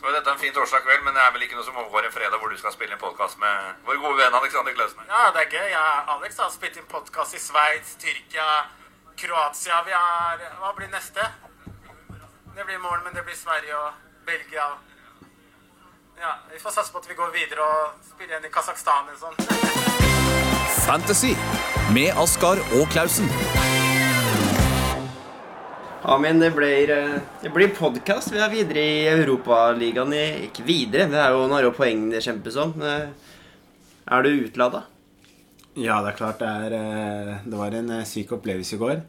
Så er dette en fin torsdag kveld, men det er vel ikke noe som overgår en fredag hvor du skal spille en podkast med vår gode venn Alexander Klausen. Ja, det er gøy. Jeg, Alex har spilt inn podkast i Sveits, Tyrkia, Kroatia. Vi er Hva blir neste? Det blir morgen, men det blir Sverige og Belgia. Ja, Vi får satse på at vi går videre og spiller igjen i Kasakhstan eller sånn. Fantasy med Askar og Klausen. Ja, men det blir, eh, det blir podkast. Vi er videre i Europaligaen. i- Ikke videre, det er jo noen poeng det kjempes om. Eh, Er du utlada? Ja, det er klart det er eh, Det var en syk opplevelse i går.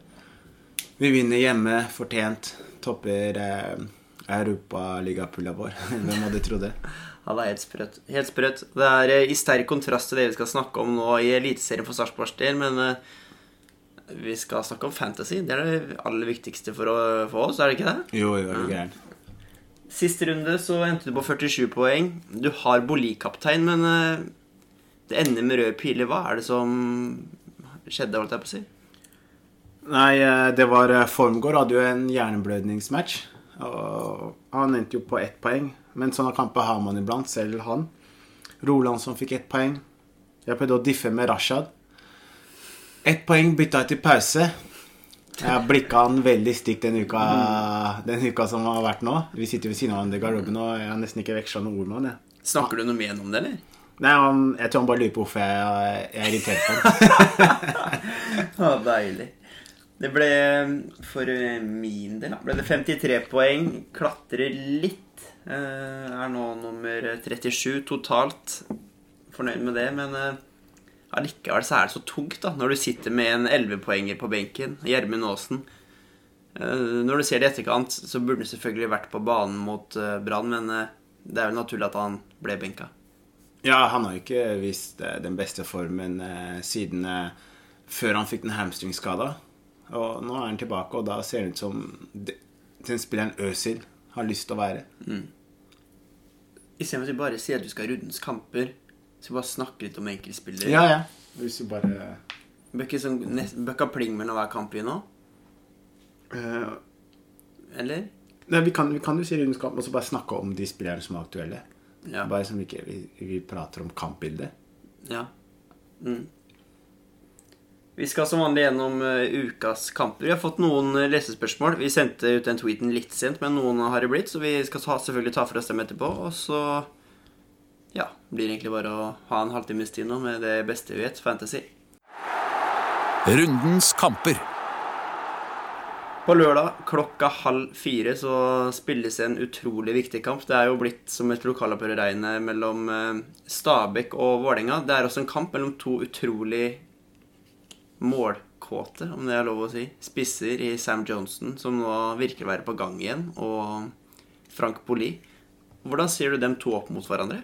Vi vinner hjemme, fortjent. Topper eh, europaligapulla vår. Hvem hadde trodd det? Ja, det er helt sprøtt. Helt sprøtt. Det er i sterk kontrast til det vi skal snakke om nå i Eliteserien for Sarpsborgs del, men eh, vi skal snakke om fantasy. Det er det aller viktigste for, å, for oss, er det ikke det? Jo, jo, er du gæren. Siste runde så endte du på 47 poeng. Du har Boli-kaptein, men eh, det ender med røde piler. Hva er det som skjedde, holdt jeg på å si? Nei, eh, det var eh, Formgård hadde jo en hjerneblødningsmatch. Og han endte jo på ett poeng. Men sånne kamper har man iblant, selv han. Roland som fikk ett poeng. Jeg prøvde å diffe med Rashad. Ett poeng bytta jeg til pause. Jeg har blikka han veldig stygt den uka, den uka som har vært nå. Vi sitter ved siden av hverandre i garderoben, og jeg har nesten ikke veksla noen ord med han. jeg. Snakker du noe mer om det, eller? Nei, han, Jeg tror han bare lurer på hvorfor jeg, jeg er irritert på ham. ah, deilig. Det ble for min del ble det 53 poeng. Klatrer litt. Eh, er nå nummer 37 totalt. Fornøyd med det, men eh, allikevel så er det så tungt da, når du sitter med en 11-poenger på benken. Gjermund Aasen. Eh, når du ser det i etterkant, så burde han selvfølgelig vært på banen mot eh, Brann, men eh, det er jo naturlig at han ble benka. Ja, han har jo ikke vist den beste formen siden før han fikk den hamstringskada. Og nå er han tilbake, og da ser det ut som den spilleren Øzil har lyst til å være. Istedenfor at du bare sier at du skal rundens kamper, skal vi bare snakke litt om enkeltspillere. Ja, ja. Hvis du bare Bør ikke sånn, bør pling mellom hver kamp i nå? Uh, Eller? Nei, vi, kan, vi kan jo si rundens kamp, og så bare snakke om de spillerne som er aktuelle. Ja. Bare som ikke vi, vi prater om kampbildet. ja. Mm. Vi skal som vanlig gjennom uh, ukas kamper. Vi har fått noen uh, lesespørsmål. Vi sendte ut den tweeten litt sent, men noen har det blitt, så vi skal ta, selvfølgelig ta for oss dem etterpå. Og så ja, blir egentlig bare å ha en halvtimes tid nå med det beste vi vet, fantasy. Rundens kamper. På lørdag klokka halv fire så spilles en utrolig viktig kamp. Det er jo blitt som et regnet, mellom eh, Stabæk og Vålerenga. Det er også en kamp mellom to utrolig målkåte, om det er lov å si, spisser i Sam Johnson, som nå virker å være på gang igjen, og Frank Poli. Hvordan ser du dem to opp mot hverandre?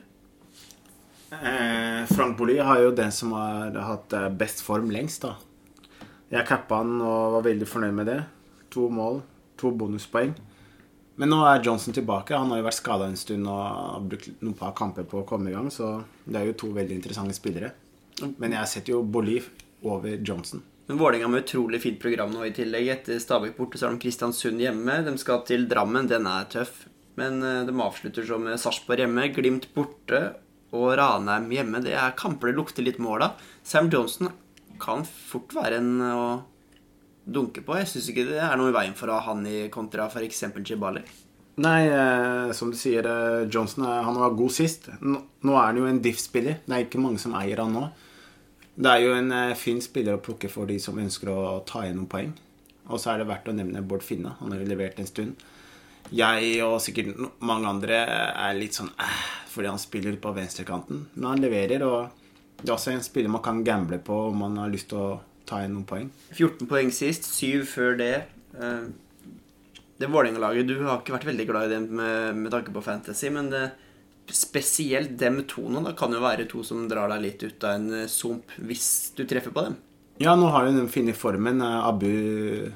Eh, Frank Bolli har jo den som har hatt eh, best form lengst, da. Jeg cappa han og var veldig fornøyd med det. To mål, to bonuspoeng. Men nå er Johnson tilbake. Han har jo vært skada en stund og har brukt noen par kamper på å komme i gang, så det er jo to veldig interessante spillere. Men jeg setter jo Bolli over Johnson. Men Vålerenga med utrolig fint program nå i tillegg. Etter Stabæk borte så har de Kristiansund hjemme. De skal til Drammen. Den er tøff. Men eh, de avslutter så med Sarpsborg hjemme, Glimt borte og Ranheim hjemme. Det er kamper det lukter litt mål av. Sam Johnson kan fort være en å dunke på. Jeg syns ikke det er noe i veien for å ha han i kontra f.eks. Jibali. Nei, eh, som du sier, eh, Johnson er, han var god sist. Nå, nå er han jo en diff-spiller. Det er ikke mange som eier han nå. Det er jo en eh, fin spiller å plukke for de som ønsker å ta igjen noen poeng. Og så er det verdt å nevne Bård Finne. Han har levert en stund. Jeg og sikkert mange andre er litt sånn eh, fordi han spiller på venstrekanten. Men han leverer, og det er også en spiller man kan gamble på om man har lyst til å ta inn noen poeng. 14 poeng sist, 7 før det. Eh, Det Vålerenga-laget, du har ikke vært veldig glad i dem med, med tanke på fantasy, men det, spesielt dem to nå, da kan jo være to som drar deg litt ut av en eh, sump hvis du treffer på dem. Ja, nå har jo den funnet formen. Eh, Abu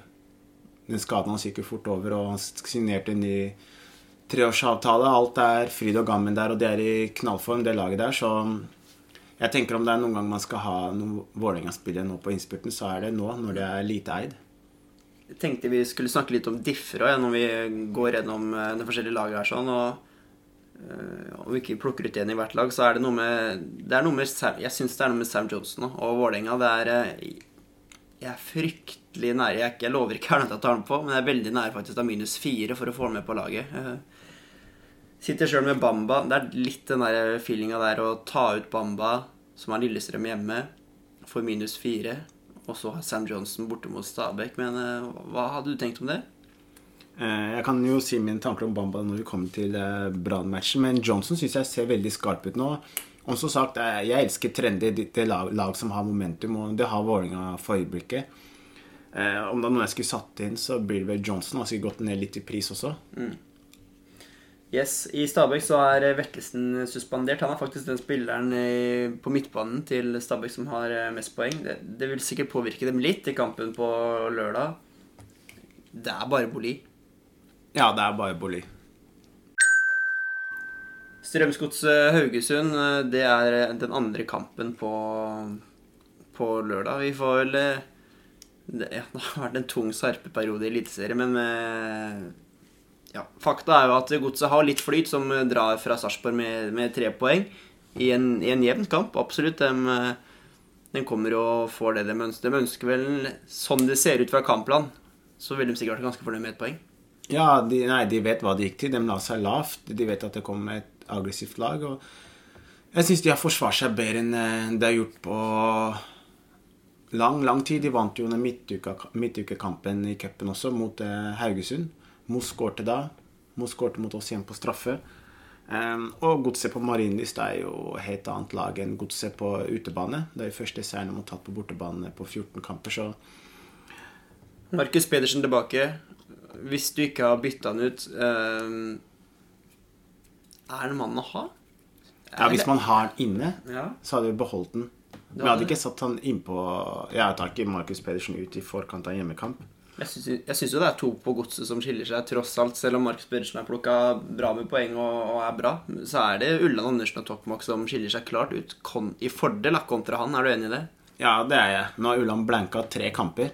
Den skaden hans gikk jo fort over, og han signerte en ny treårsavtale. Alt er fryd og gammen der, og det er i knallform, det laget der. Så jeg tenker om det er noen gang man skal ha noen Vålerenga-spillere nå på innspurten, så er det nå, når det er lite eid. Jeg tenkte vi skulle snakke litt om differ òg, ja, når vi går gjennom eh, de forskjellige lagene her sånn, og eh, Om vi ikke plukker ut én i hvert lag, så er det noe med, det er noe med Jeg syns det er noe med Sam Johnson og Vålerenga. Det er eh, Jeg er fryktelig nære. Jeg, jeg lover ikke Arne at jeg tar den på, men jeg er veldig nære faktisk av minus fire for å få den med på laget. Eh, Sitter sjøl med Bamba. Det er litt den der feelinga der å ta ut Bamba, som har Lillestrøm hjemme, for minus fire. Og så har Sam Johnson borte mot Stabæk. Men eh, hva hadde du tenkt om det? Eh, Jeg kan jo si mine tanker om Bamba når vi kommer til Brann-matchen, men Johnson syns jeg ser veldig skarp ut nå. Og som sagt, eh, jeg elsker trendy. det lag, lag som har momentum, og det har Vålerenga for øyeblikket. Eh, om det er noe jeg skulle satt inn, så blir det vel Johnson. Han skulle gått ned litt i pris også. Yes, I Stabæk så er Vettelsen suspendert. Han er faktisk den spilleren eh, på midtbanen til Stabæk som har eh, mest poeng. Det, det vil sikkert påvirke dem litt i kampen på lørdag. Det er bare Boli. Ja, det er bare Bolli. Strømsgodset Haugesund, eh, det er eh, den andre kampen på, på lørdag. Vi får vel eh, det, ja, det har vært en tung sarpeperiode i Eliteserien, men ja, fakta er jo at Godset har litt flyt, som drar fra Sarpsborg med, med tre poeng i en, i en jevn kamp. Absolutt. De, de kommer og får det de ønsker. De ønsker vel, sånn det ser ut fra kampplan, så vil de sikkert vært ganske fornøyd med ett poeng. Ja, de, nei, de vet hva det gikk til. De la seg lavt. De vet at det kommer et aggressivt lag. Og jeg syns de har forsvart seg bedre enn eh, de har gjort på lang, lang tid. De vant jo under midtukekampen i cupen også, mot eh, Haugesund. Moss skårte da. Moss skårte mot oss igjen på straffe. Um, og Godset på Marienlyst er jo helt annet lag enn Godset på utebane. Det er jo første seieren de har tatt på bortebane på 14 kamper, så Markus Pedersen tilbake. Hvis du ikke har bytta han ut eh, Er en mannen å ha? Ja, hvis man har den inne, Ja. så hadde vi beholdt den. Vi hadde ikke satt han innpå Jeg tar ikke Markus Pedersen ut i forkant av hjemmekamp. Jeg syns, jo det er to på godset som skiller seg, tross alt. Selv om Markus Pedersen har plukka bra med poeng og, og er bra, så er det Ulland Andersen og Tokmak som skiller seg klart ut i fordel kontra han. Er du enig i det? Ja, det er jeg. Nå har Ulland blanka tre kamper.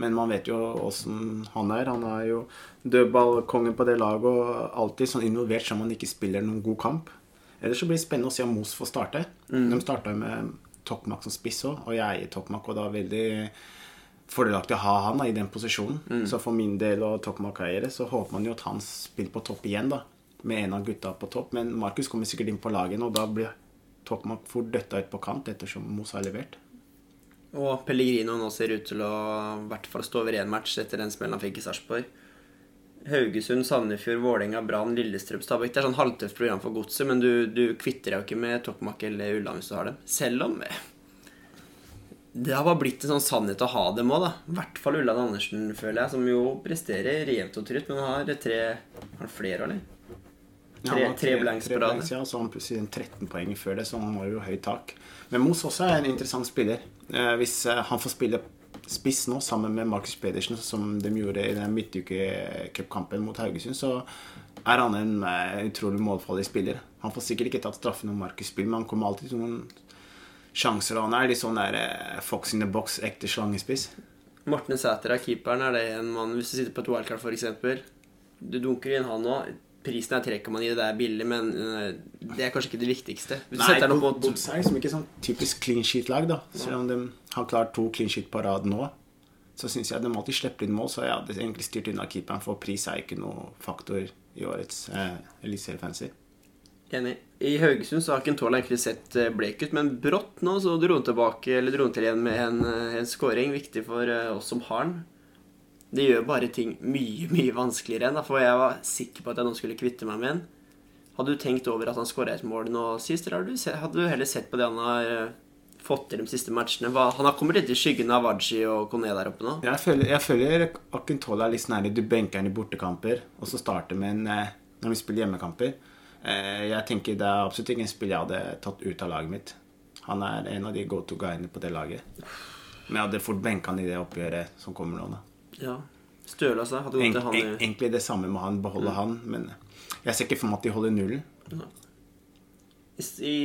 Men man vet jo åssen han er. Han er jo dødballkongen på det laget og alltid sånn involvert så man ikke spiller noen god kamp. Ellers så blir det spennende å se om Mos får starte. De starta med Tokmak som spiss òg, og jeg eier Tokmak, og det er veldig fordelaktig å ha han da, i den posisjonen. Så for min del og Tokmak-eiere så håper man jo at han spiller på topp igjen, da. Med en av gutta på topp. Men Markus kommer sikkert inn på laget, og da blir Tokmak fort døtta ut på kant ettersom Mos har levert. Og Pellegrino nå ser ut til å i hvert fall stå over én match etter den smellen han fikk i Sarpsborg. Haugesund, Sandefjord, Vålerenga, Brann, Lillestrøm, Stabæk. Det er sånn halvtøft program for godset, men du, du kvitter deg jo ikke med Tokmak eller Ulland hvis du har dem. Selv om eh, det har bare blitt en sånn sannhet å ha dem òg, da. I hvert fall Ulland Andersen, føler jeg, som jo presterer jevnt og trutt, men har tre Har han flere, eller? Ja, Tre- han tre blanks på rad. Ja, så han plutselig en 13 poeng før det, så han har jo høyt tak. Men Moss også er en interessant spiller. Eh, hvis eh, han får spille spiss nå sammen med Markus Pedersen, som de gjorde i den midtukecupkampen mot Haugesund, så er han en eh, utrolig målfarlig spiller. Han får sikkert ikke tatt straffen om Markus spiller, men han kommer alltid til noen sjanser. Og han er litt sånn der eh, fox in the box, ekte slangespiss. Morten Sæter er keeperen. Er det en mann Hvis du sitter på et wildcard, f.eks. Du dunker inn han nå. Prisen er 3,9, det er billig, men øh, det er kanskje ikke det viktigste. Hvis Nei, setter mot Botsei som ikke er sånn typisk clean sheet-lag, da. Selv om de har klart to clean sheet på rad nå, så syns jeg de alltid slipper inn mål. Så jeg hadde egentlig styrt unna keeperen, for pris er ikke noe faktor i årets eh, eliteseriefancy. Enig. I Haugesund så har Kentola egentlig sett øh, blek ut, men brått nå så dro han tilbake Eller dro han til igjen med en, øh, en scoring. Viktig for oss som har den. Det gjør bare ting mye, mye vanskeligere da, for jeg var sikker på at jeg nå skulle kvitte meg med en. Hadde du tenkt over at han skåra et mål nå sist, eller hadde du, heller sett på det han har øh, fått til de siste matchene? Han har kommet litt i skyggen av Waji og Kone der oppe nå. Jeg føler, jeg føler Akintola er litt sånn her, du benker han i bortekamper, og så starter med en eh, når vi spiller hjemmekamper. Eh, jeg tenker Det er absolutt ikke en spiller jeg hadde tatt ut av laget mitt. Han er en av de go to guidene på det laget. Men jeg hadde fort benka han i det oppgjøret som kommer nå. da. Ja. Støla seg. Hadde gått til han i Egentlig det samme med han, beholde han, men jeg ser ikke for meg at de holder nullen. i,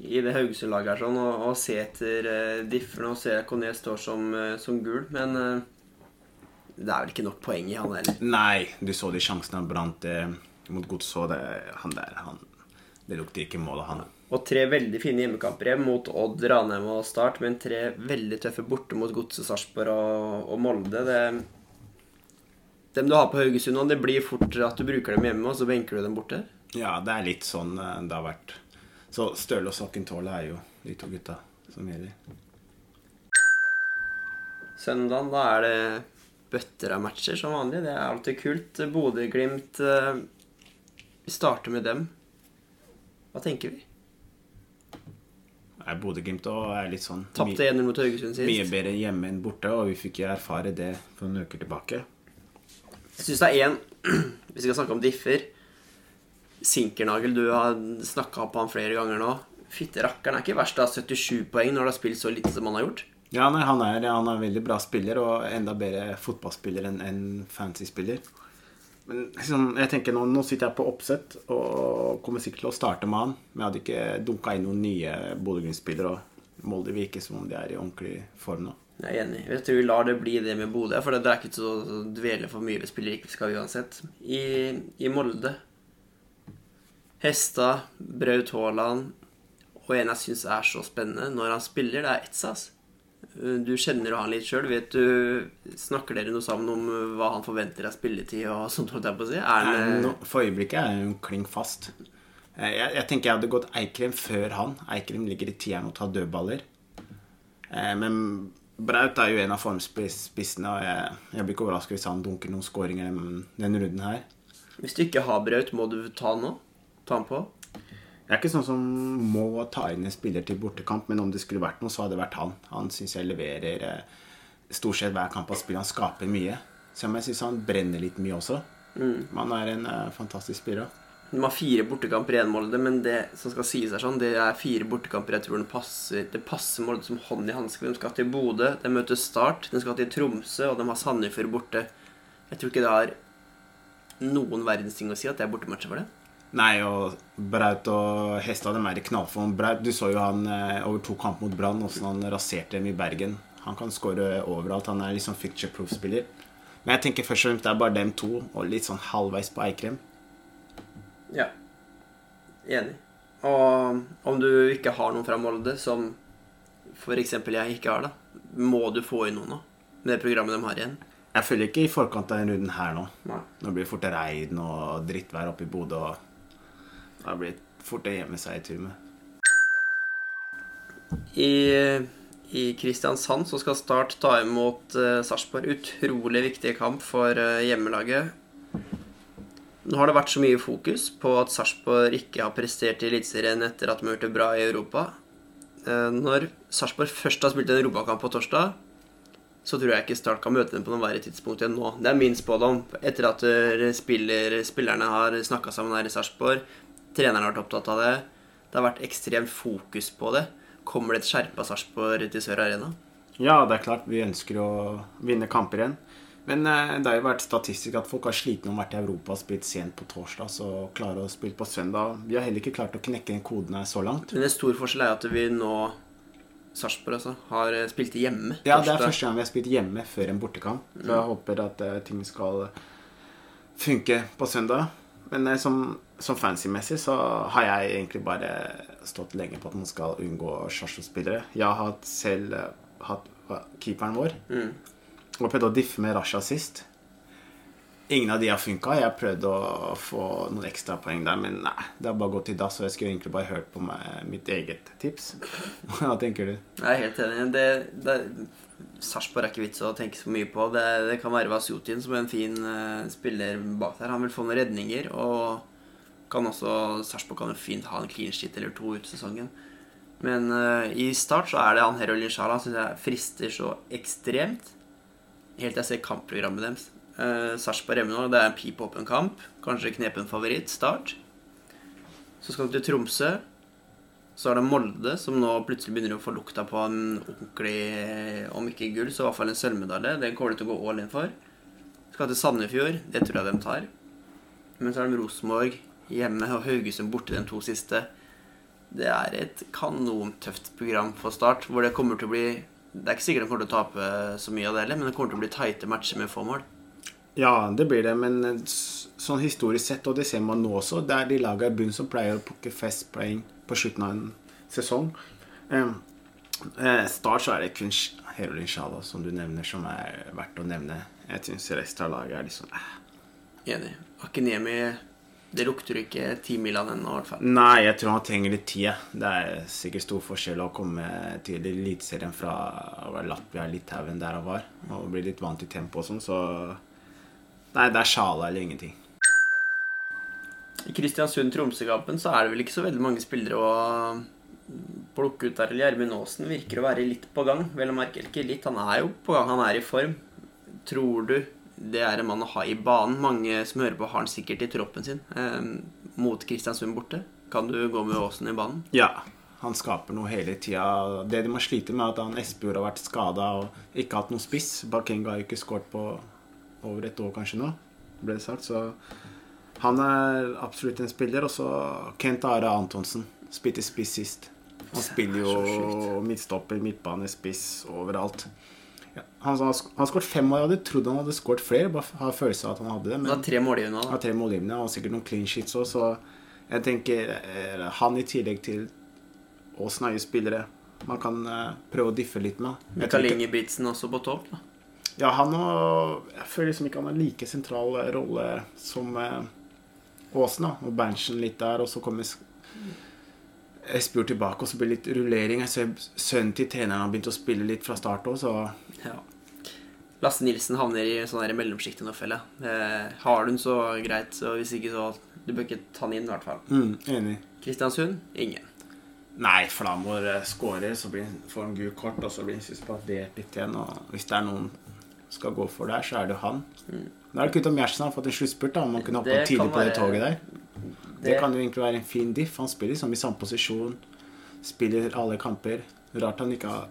i det Haugesund-laget her sånn, og, og se etter uh, diffene og se Kone står som, uh, som gul, men uh, det er vel ikke nok poeng i han heller. Nei, du så de sjansene han brant. eh, mot Godset, han der han, Det lukter ikke mål av han. Og tre veldig fine hjemmekamper hjem mot Odd, Ranheim og Start, men tre veldig tøffe borte mot Godset, Sarpsborg og, og Molde. Det, dem du har på Haugesund nå, det blir fort at du bruker dem hjemme, og så benker du dem borte. Ja, det er litt sånn eh, det har vært. Så Støle og Sokkentåle er jo de to gutta som gjelder. Søndagen, da er det bøtter av matcher som vanlig. Det er alltid kult. Bodø-Glimt eh, Vi starter med dem. Hva tenker vi? Nei, Bodø-Glimt og er litt sånn Tapte 1-0 mot Haugesund mye sist. bedre hjemme enn borte, og vi fikk jo erfare det for noen uker tilbake. Jeg syns det er én Vi skal snakke om differ. Sinkernagel, du har snakka på han flere ganger nå. Fytte rakkeren er ikke verst av 77 poeng når du har spilt så lite som han har gjort. Ja, nei, han er, han er en veldig bra spiller, og enda bedre fotballspiller enn en fancy-spiller. Men liksom, jeg tenker nå, nå sitter jeg på oppsett og kommer sikkert til å starte med han. Men jeg hadde ikke dunka inn noen nye Bodø-Glimt-spillere, og Molde virker som om de er i ordentlig form nå. Jeg er enig. Jeg tror vi lar det bli det med Bodø. For det er ikke så å dvele for mye ved spillere ikke skal uansett. I, I Molde Hesta, Braut Haaland og en jeg syns er så spennende når han spiller, det er Etsas. Du kjenner han litt sjøl. Snakker dere noe sammen om hva han forventer av spilletid og sånt? holdt jeg på å si? Er Nei, han, For øyeblikket er hun kling fast. Eh, Jeg, jeg tenker jeg hadde gått Eikrem før han. Eikrem ligger i tieren og tar dødballer. Eh, Men Braut er jo en av formspissene, og jeg, jeg blir ikke overrasket hvis han dunker noen skåringer denne den runden her. hvis du ikke har Braut, må du ta han nå? Ta han på? Jeg er ikke sånn som må ta inn en spiller til bortekamp, men om det skulle vært noe, så hadde det vært han. Han syns jeg leverer eh, stort sett hver kamp av spill. Han skaper mye. Selv om jeg syns han brenner litt mye også. Mm. han er en eh, fantastisk spiller. De har fire bortekamper igjen, Molde, men det som skal sies er sånn, det er fire bortekamper jeg tror den passer, det passer Molde som hånd i hanske. De skal til Bodø, de møter Start, de skal til Tromsø, og de har Sandefjord borte. Jeg tror ikke det har noen verdens ting å si at det er bortematcher for det. Nei, og Braut og Hestad de er i knallform. Braut, du så jo han eh, over to kamp mot Brann, åssen han raserte dem i Bergen. Han kan skåre overalt. Han er liksom picture-proof-spiller. Men jeg tenker først og fremst det er bare dem to, og litt sånn halvveis på Eikrem. Ja. Enig. Og om du ikke har noen fra Molde, som f.eks. jeg ikke har, da, må du få inn noen nå? Med det programmet de har igjen? Jeg følger ikke i forkant av den runden her nå. Nei. Nå blir det fort regn og drittvær oppe i Bodø. og Da blir fort å gjemme seg i turmet. I, I Kristiansand så skal Start ta imot uh, Sarpsborg. Utrolig viktig kamp for uh, hjemmelaget. Nå har det vært så mye fokus på at Sarpsborg ikke har prestert i Eliteserien etter at de har gjort det bra i Europa. Uh, når Sarpsborg først har spilt en europakamp på torsdag, så tror jeg ikke Start kan møte dem på noe verre tidspunkt enn nå. Det er min spådom. Etter at spiller, spillerne har snakka sammen her i Sarpsborg, treneren har vært opptatt av det, det har vært ekstremt fokus på det. Kommer det et skjerpa Sarpsborg til Sør Arena? Ja, det er klart vi ønsker å vinne kamper igjen. Men eh, det har jo vært statistisk at folk har slitt med å vært i Europa og spilt sent på torsdag, så klare å spille på søndag. Vi har heller ikke klart å knekke den koden her så langt. Men en stor forskjell er at vi nå Sarpsborg altså, har eh, spilt hjemme. Ja, det er første gang vi har spilt hjemme før en bortekamp. Så jeg håper at eh, ting skal funke på søndag. Men eh, som, som fancy-messig så har jeg egentlig bare stått lenge på at man skal unngå Sjarsjo-spillere. Jeg har selv eh, hatt keeperen vår. Og prøvde å diffe med Rasha sist. Ingen av de har funka. Jeg prøvde å få noen ekstrapoeng der, men nei, det har bare gått i dass. Og jeg skulle egentlig bare hørt på meg, mitt eget tips. Hva tenker du? Jeg er helt enig. Det, det, Sarpsborg er ikke vits å tenke så mye på. Det, det kan være Vasjutin som er en fin uh, spiller bak der. Han vil få noen redninger. Og kan også Sarpsborg kan jo fint ha en clean sheet eller to ut sesongen. Men uh, i start så er det han Herolin Sjala syns jeg frister så ekstremt. Helt til jeg ser kampprogrammet deres. Uh, Sarpsborg nå, det er en pip åpen kamp. Kanskje knepen favoritt. Start. Så skal du til Tromsø. Så er det Molde, som nå plutselig begynner å få lukta på en ordentlig Om ikke gull, så i hvert fall en sølvmedalje. Den kommer de til å gå all in for. Skal til Sandefjord. Det tror jeg de tar. Men så er det Rosenborg hjemme og Haugesund borte de to siste. Det er et kanontøft program for Start, hvor det kommer til å bli Det er ikke sikkert de kommer til å tape så mye av det heller, men det kommer til å bli tighte matcher med få mål. Ja, det blir det, men eh, sånn historisk sett, og det ser man nå også, det er de lagene i bunnen som pleier å plukke fest playing på slutten av en sesong. Eh, eh, Start så er det kun Herolin Shala, som du nevner, som er verdt å nevne. Jeg syns resten av laget er liksom eh. Enig. Akademi Det lukter ikke ti Milan ennå, i hvert fall. Nei, jeg tror han trenger litt tid. Det er sikkert stor forskjell å komme til Eliteserien fra var det Latvia, Litauen, der han var, og bli litt vant til tempo og sånn, så Nei, det er Sjala eller ingenting. I Kristiansund-Tromsø-kampen så er det vel ikke så veldig mange spillere å plukke ut der. Gjermund Aasen virker å være litt på gang. Vel å merke ikke litt, han er jo på gang, han er i form. Tror du det er en mann å ha i banen? Mange som hører på, har han sikkert i troppen sin eh, mot Kristiansund borte. Kan du gå med Aasen i banen? Ja, han skaper noe hele tida. Det de må slite med, er at han Espejord har vært skada og ikke hatt noen spiss. Bakenga har jo ikke skåret på over et år kanskje nå, ble det sagt. Så han er absolutt en spiller. Og så Kent Are Antonsen. Spilte spiss sist. Han spiller jo midtstopper, midtbane, spiss overalt. Ja, han han har skåret fem mål. Jeg hadde trodd han hadde skåret flere. Bare har følelse av at han hadde det. Men tre målgivende. har tre målgivende og sikkert noen clean sheets òg, så jeg tenker eh, han i tillegg til Aasen er jo spillere man kan eh, prøve å diffe litt med. Mikael Ingebrigtsen også på topp. da. Ja, han har Jeg føler liksom ikke han har like sentral eh, rolle som eh, Aasen, da. Og Berntsen litt der, og så kommer Espejord tilbake, og så blir det litt rullering. Jeg ser sønnen til treneren har begynt å spille litt fra start òg, så Ja. Lasse Nilsen havner i sånn mellomsjiktet nå, føler jeg. Eh, har du den, så greit. Så hvis ikke, så Du bør ikke ta den inn, i hvert fall. mm, enig. Kristiansund ingen. Nei, Flamor eh, scorer, så blir, får han gult kort, og så blir han suspendert litt igjen. Og hvis det er noen skal gå for der, så er det jo han. Da er det kult om Gjertsen har fått en sluttspurt, om han kunne hoppe Mm. Tidlig på det toget der. Det, Det- kan jo egentlig være en fin diff. Han spiller liksom i samme posisjon, spiller alle kamper. Rart han ikke har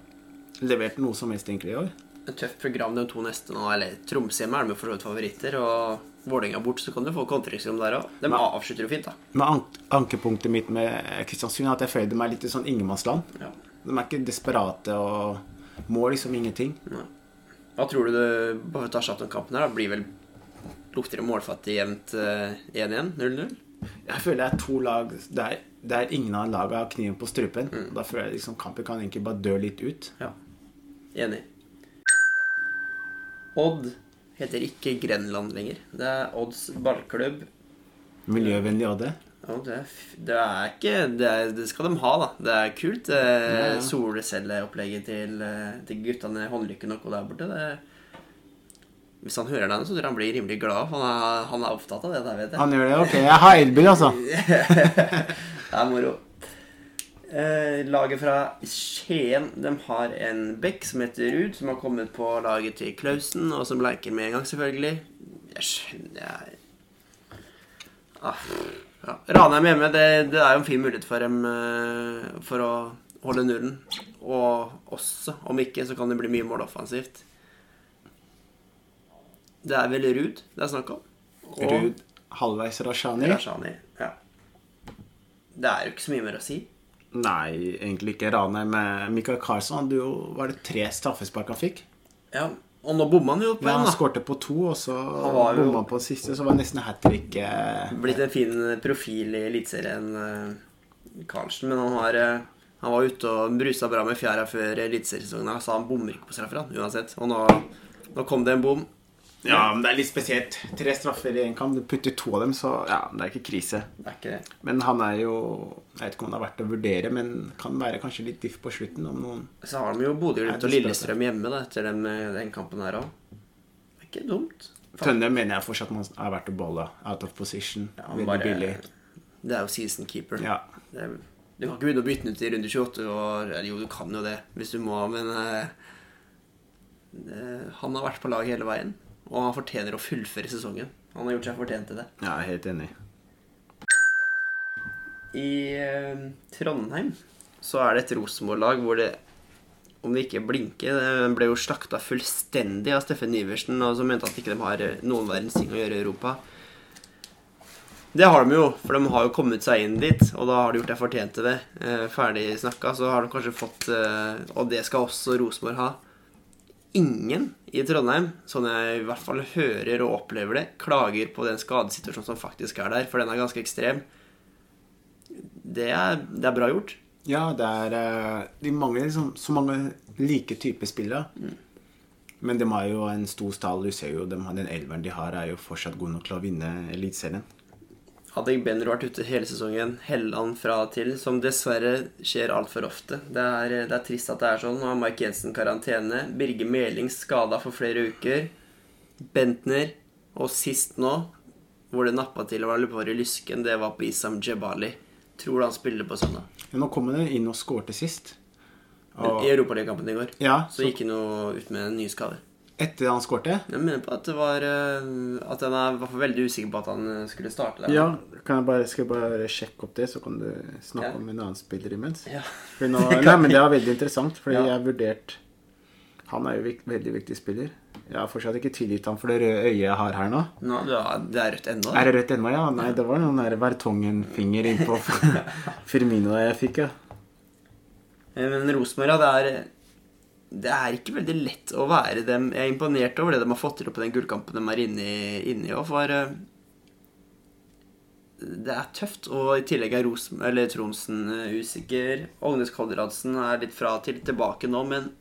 levert noe som helst egentlig i år. Et tøft program de to neste nå. Eller Tromsø hjemme er de for så vidt favoritter. Og Vålerenga bort, så kan du få kontringsrom der òg. De avslutter jo fint, da. Men an ankepunktet mitt med Kristiansund er at jeg føler meg er litt i sånn ingenmannsland. Ja. De er ikke desperate og må liksom ingenting. Hva tror du det bare tar kjapt om kampen her? da? Blir vel Lukter det målfattig jevnt eh, 1-1? 0-0? Jeg føler det er to lag der, der ingen av lagene har kniven på strupen. Mm. Da føler jeg liksom kampen kan egentlig bare dø litt ut. Ja. Enig. Odd heter ikke Grenland lenger. Det er Odds ballklubb. Miljøvennlig Odde. Det, er f- det er ikke det, er, det skal de ha, da. Det er kult. Det Ja, ja. solcelleopplegget til, eh, til guttene Håndlykken og der borte. Det, hvis han hører den, så tror jeg han blir rimelig glad. for Han er, han er opptatt av det, der vet jeg. Han gjør det, ok. Jeg har elbil, altså. Det er moro. Eh, laget fra Skien de har en bekk som heter Ruud, som har kommet på laget til Klausen, og som leker med en gang, selvfølgelig. Jeg skjønner jeg... ah, ja. Ranheim hjemme, det, det er jo en fin mulighet for dem eh, for å holde nullen. Og også, om ikke, så kan det bli mye mål offensivt. Det er vel Ruud det er snakk om. Og- Ruud, halvveis Rashani. Rashani. Ja. Det er jo ikke så mye mer å si. Nei, egentlig ikke. Ranheim med Michael Carlsen hadde jo Var det tre straffespark han fikk? Ja, Og nå bomma han jo på Ja, en, han skårte på to, og så jo- bomma han på den siste. Så var det nesten hat trick. eh, Blitt en fin profil i Eliteserien, eh, Karlsen. Men han, har, eh, han var ute og brusa bra med fjæra før eliteseriesesongen, så han bommer ikke på straffer, uansett. Og nå, nå kom det en bom. Ja, men det er litt spesielt. Tre straffer i én kamp. Du putter to av dem, så ja, det er ikke krise. Det er ikke det. Men han er jo Jeg vet ikke om det er verdt å vurdere, men kan være kanskje litt diff på slutten. Om noen Så har de jo Bodø-Glimt og Lillestrøm hjemme da, etter den, eh, den kampen her òg. Det er ikke dumt. Tønne mener jeg fortsatt man er verdt å beholde. Out of position. Ja, Veldig bare- billig. Det er jo season keeper. Ja. Det er, du kan ikke begynne å bytte den ut i runde 28. Og, jo, du kan jo det hvis du må, men eh, det, Han har vært på lag hele veien, og han fortjener å fullføre sesongen. Han har gjort seg fortjent til det. ja, jeg er helt enig. I eh, Trondheim så er det et Rosenborg-lag hvor det om det ikke blinker Den ble jo slakta fullstendig av Steffen Iversen, og som mente at ikke de har eh, noen verdens ting å gjøre i Europa. Det har de jo, for de har jo kommet seg inn dit, og da har de gjort seg fortjent til det. Eh, ferdig snakka, så har de kanskje fått eh, Og det skal også Rosenborg ha. Ingen i Trondheim, sånn jeg i hvert fall hører og opplever det, klager på den skadesituasjonen som faktisk er der, for den er ganske ekstrem. Det er, det er bra gjort. Ja, det er eh, De mangler liksom så mange like typer spillere. Men de har jo en stor stall. Du ser jo dem, den elveren de har, er jo fortsatt god nok til å vinne Eliteserien. Hadde Benro vært ute hele sesongen, Helland fra og til, som dessverre skjer altfor ofte. Det er, det er trist at det er sånn. Nå har Mike Jensen karantene. Birger Meling skada for flere uker. Bentner. Og sist nå, hvor det nappa til var litt i lysken, det var på Isam Jebali. Tror du han spiller på søndag? Ja, nå kom han inn og skårte sist. Og I Europaligakampen i går. Ja, Så gikk han jo ut med en ny skade. Etter han skårte Jeg mener på at det var eh, At han er veldig usikker på at han eh, skulle starte der. Ja, kan jeg bare, skal jeg bare sjekke opp det, så kan du snakke Ja. om en annen spiller imens? Ja. Nå, nei, men Det er veldig interessant, fordi Ja. jeg har vurdert Han er jo vik, veldig viktig spiller. Jeg har fortsatt ikke tilgitt ham for det røde øyet jeg har her nå. Nå, det er- det er rødt ennå. Er det rødt ennå, ja? Nei, det var noen der Vertongen-finger innpå Firmino jeg fikk, ja. Eh, Men Rosenborg, ja, det er Det er ikke veldig lett å være dem. Jeg er imponert over det de har fått til på den gullkampen de er inne i, òg, for eh, det er tøft. Og i tillegg er Ros eller Tronsen eh, usikker. Agnes Konradsen er litt fra til tilbake nå, men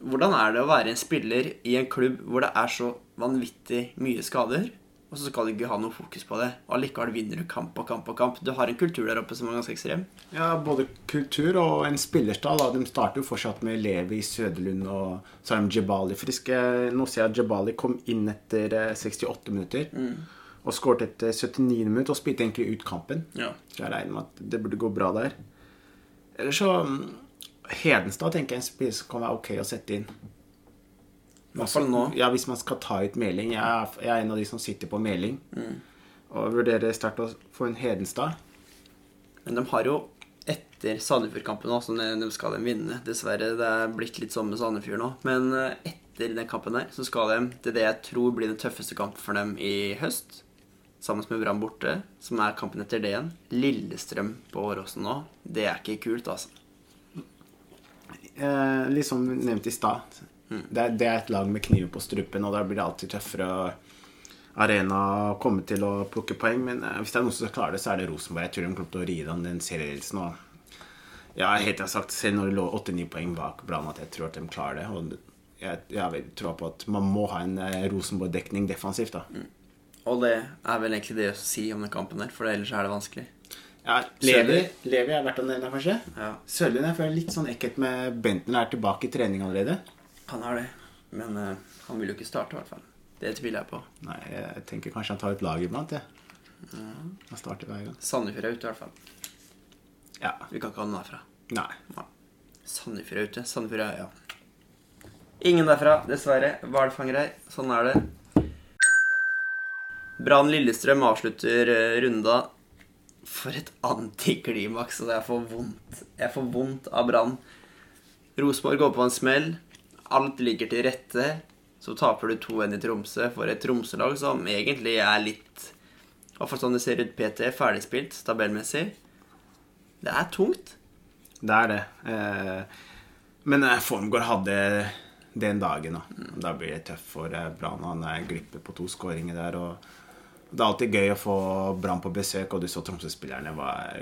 hvordan er det å være en spiller i en klubb hvor det er så vanvittig mye skader, og så skal du ikke ha noe fokus på det, og allikevel vinner du kamp og kamp og kamp? Du har en kultur der oppe som er ganske ekstrem. Ja, både kultur og en spillerstall. De starter jo fortsatt med Levi, Søderlund og så har de Jebali friske. Nå ser jeg at Jebali kom inn etter eh, 68 minutter. Og skåret etter 79 minutter og spilte egentlig ut kampen. Ja. Så jeg regner med at det burde gå bra der. Eller så mm, Hedenstad tenker jeg er en spiller som kan være ok å sette inn. Hvert fall nå. Ja, Hvis man skal ta ut Meling. Jeg er, jeg er en av de som sitter på Meling. Og vurderer sterkt å få en Hedenstad. Men de har jo etter Sandefjord-kampen når de skal de vinne. Dessverre, det er blitt litt sånn med Sandefjord nå. Men eh, etter den kampen der, så skal de til det jeg tror blir den tøffeste kampen for dem i høst. Sammen med Brann borte, som er kampen etter det igjen. Lillestrøm på Åråsen nå. Det er ikke kult, altså. eh, litt som nevnt i stad. Det, er- det er et lag med kniven på strupen, og da blir det alltid tøffere arena å komme til å plukke poeng. Men eh, hvis det er noen som skal klare det, så er det Rosenborg. Jeg tror de kommer til å ride an den serieledelsen. Og ja, helt jeg har sagt, selv når det lå 8-9 poeng bak Brann, at jeg tror at de klarer det. Og jeg, jeg tror på at man må ha en eh, Rosenborg-dekning defensivt. da. Og det er vel egentlig det å si om den kampen der, for ellers er det vanskelig. Ja, Levi, Levi er verdt å nevne, kanskje. Ja. Sørlund jeg føler litt sånn ekkelt med Benten er tilbake i trening allerede. Han har det. Men uh, han vil jo ikke starte, i hvert fall. Det tviler jeg på. Nei, jeg tenker kanskje han tar ut lag iblant, jeg. Han starter hver gang. Sandefjord er ute, i hvert fall. Ja. Vi kan ikke ha noen derfra. Nei. Ja. Sandefjord er ute. Sandefjord er ja. Ingen derfra, dessverre. Hvalfangere. Sånn er det. Brann Lillestrøm avslutter eh, runda. For et antiklimaks. Altså, jeg får vondt. Jeg får vondt av Brann. Rosenborg går på en smell. Alt ligger til rette. Så taper du 2-1 i Tromsø for et Tromsø-lag som egentlig er litt I hvert fall sånn det ser ut PT. Ferdigspilt tabellmessig. Det er tungt. Det er det. Eh, men eh, Formgård hadde den dagen, da. Da blir det tøft for eh, Brann. Han er glipper på to skåringer der. og Det er alltid gøy å få Brann på besøk, og du så Tromsø-spillerne var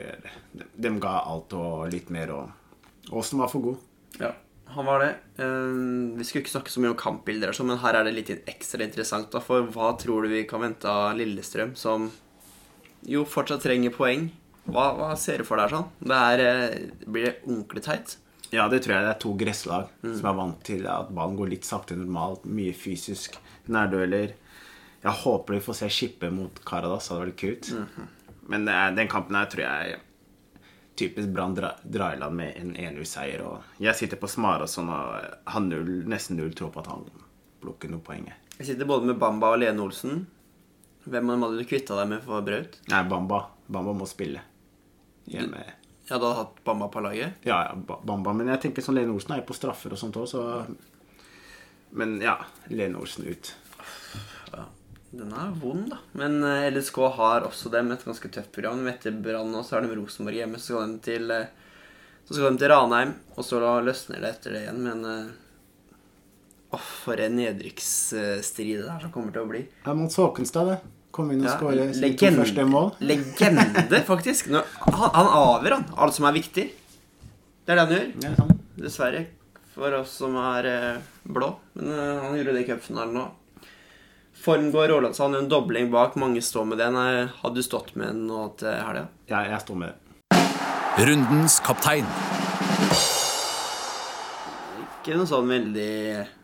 de, de ga alt og litt mer, og Åsen var for god. Ja, han var det. Eh, vi skulle ikke snakke så mye om kampbilder, men her er det litt ekstra interessant. Da, for hva tror du vi kan vente av Lillestrøm, som jo fortsatt trenger poeng? Hva, hva ser du for deg sånn? Det er, eh, blir det ordentlig teit? Ja, det tror jeg det er to gresslag som er vant til at ballen går litt sakte normalt. Mye fysisk. Nærdueller. Jeg håper vi får se Skippe mot Karadas. Det hadde vært kult. Men -hmm. Men den kampen her tror jeg typisk Brann dra, drar i land med en 1-0-seier. Og jeg sitter på Smarason og har null, nesten null tro på at han plukker noen poeng. Jeg sitter både med Bamba og Lene Olsen. Hvem hadde du kvitta deg med for Braut? Nei, Bamba. Bamba må spille. Hjemme. du hadde hatt Bamba på laget. Ja, ja, Bamba. Men jeg tenker sånn Lene Olsen er jo på straffer og sånt òg, så Men ja, Lene Olsen ut. Ja, den er vond, da. Men eh, LSK har også dem et ganske tøft program. Etter Brann og så har de Rosenborg hjemme. Så skal de til, eh, så skal de til Ranheim, og så løsner det etter det igjen. Men Åh, for en nedrykksstrid det der som kommer til å bli. Det er mot Håkenstad, det. Kom inn og Ja, skåre to første mål. legende, faktisk. Nå, han, han avgjør, han. Alt som er viktig. Det er det han gjør. Ja, sånn. Dessverre. For oss som er blå. Men han gjorde det i cupfinalen nå. Formgård Rålandsand en dobling bak. Mange står med den. Hadde du stått med den nå til helga? Ja, jeg står med den. Rundens kaptein. Ikke noe sånn veldig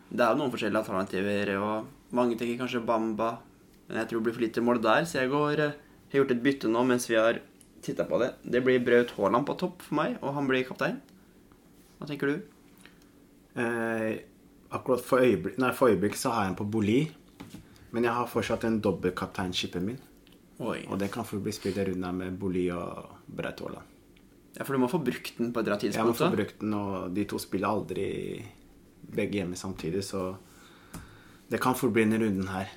Det er jo noen forskjellige alternativer, og mange tenker kanskje Bamba. Men jeg tror det blir for lite mål der, så jeg går eh, har gjort et bytte nå mens vi har titta på det. Det blir Braut Haaland på topp for meg, og han blir kaptein. Hva tenker du? Eh, akkurat for øyeblikk, nei, for øyeblikk så har jeg en på Boli. Men jeg har fortsatt en dobbeltkapteinskipet min. Oi. Og det kan få bli spilt en runde med Boli og Braut Haaland. Ja, for du må få brukt den på et eller annet Jeg må få brukt den, og de to spiller aldri begge hjemme samtidig, så det kan fort bli en runden her.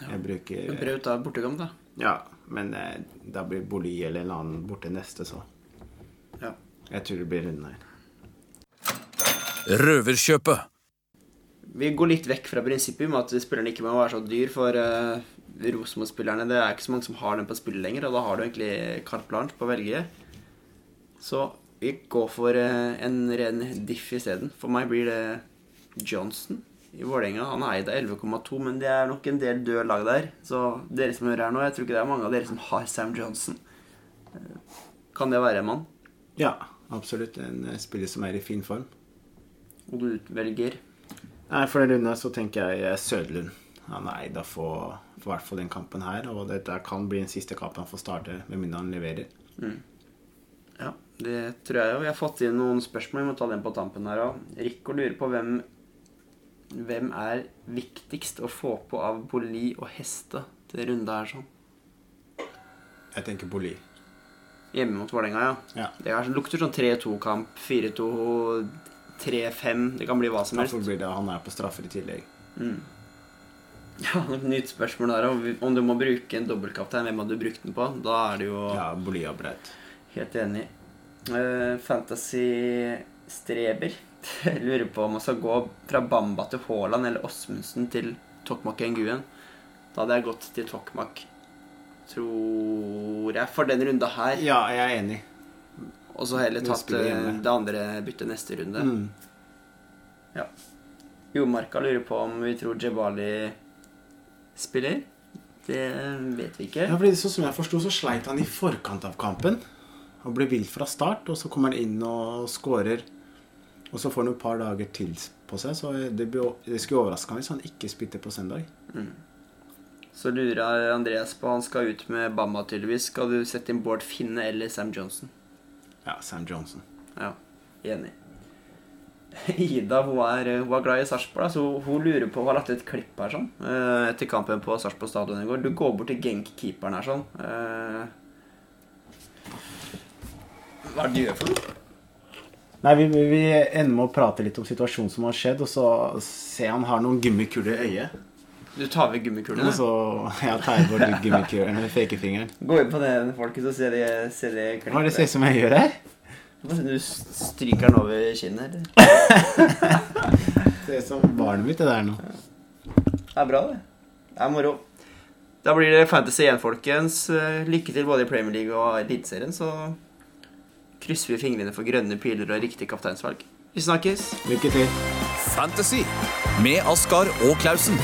Jeg bruker Men Braut er bortekamp, da. Ja, men eh, da blir Boli eller en annen borte neste, så Ja. jeg tror det blir runden her. Røverkjøpet. Vi går litt vekk fra prinsippet med at spillerne ikke må være så dyr, for uh, Rosenborg-spillerne Det er ikke så mange som har den på spillet lenger, og da har du egentlig carte blanche på å velge. Så vi går for uh, en ren diff isteden. For meg blir det Johnson i Vålerenga. Han er eid av 11,2, men det er nok en del døde lag der. Så dere som hører her nå, jeg tror ikke det er mange av dere som har Sam Johnson. Uh, Kan det være en mann? Ja, absolutt. En spiller som er i fin form. Og du velger Nei, For den runden så tenker jeg eh, Sødlund. Han er eid for, for hvert fall den kampen her, og dette kan bli den siste kampen han får starte, med mindre han leverer. Ja, det tror jeg jo. Vi har fått inn noen spørsmål. Vi må ta den på tampen her òg. Rikko lurer på hvem Hvem er viktigst å få på av Boli og Heste til runde her sånn? Jeg tenker Boli. Hjemme mot Vålerenga, ja. Ja. Det er, lukter sånn 3-2-kamp. 4-2, 3-5. Det kan bli hva som helst. Det han er på straffer i tillegg. Ja, Nytt spørsmål der. Om du må bruke en dobbeltkaptein, hvem hadde du brukt den på? Da er det jo Ja, Boli og Braut. Helt enig. Uh, Fantasy-streber lurer på om man skal gå fra Bamba til Haaland eller Åsmundsen til Tokmak Nguen. Da hadde jeg gått til Tokmak, tror jeg, for den runda her. Ja, jeg er enig. Og så heller tatt det andre byttet neste runde. Mm. Ja. Jomarka lurer på om vi tror Jebali spiller. Det vet vi ikke. Ja, fordi Sånn som jeg forsto, så sleit han i forkant av kampen. Og ble vilt fra start, og så kommer han inn og scorer. Og så får han et par dager til på seg, så det, ble, det skulle overraske ham hvis han ikke spilte på søndag. Så lurer Andreas på Han skal ut med Bamba, tydeligvis. Skal du sette inn Bård Finne eller Sam Johnson? Ja, Sam Johnson. Ja, enig. Ida hun er, hun er glad i Sarpsborg, så hun lurer på Hun har lagt ut et klipp her sånn eh, etter kampen på Sarpsborg stadion i går. Du går bort til Genk-keeperen her sånn. eh, Hva er det du gjør for noe? Nei, vi, vi, vi ender med å prate litt om situasjonen som har skjedd, og så ser han har noen gummikuler i øyet. Du tar vekk gummikulene? Og så ja, tar jeg bort gummikulene med pekefingeren. Gå inn på det, folkens, og ser de, ser de. Hva er det ser ut som jeg gjør her? Du stryker den over kinnet, eller? Det ser ut som barnet mitt, det der nå. Det er bra, det. Det er moro. Da blir det Fantasy igjen, folkens. Eh, Lykke til både i Premier League og Eliteserien, så krysser vi fingrene for grønne piler og riktig kapteinsvalg. Vi snakkes. Lykke til. Fantasy med Askar og Klausen.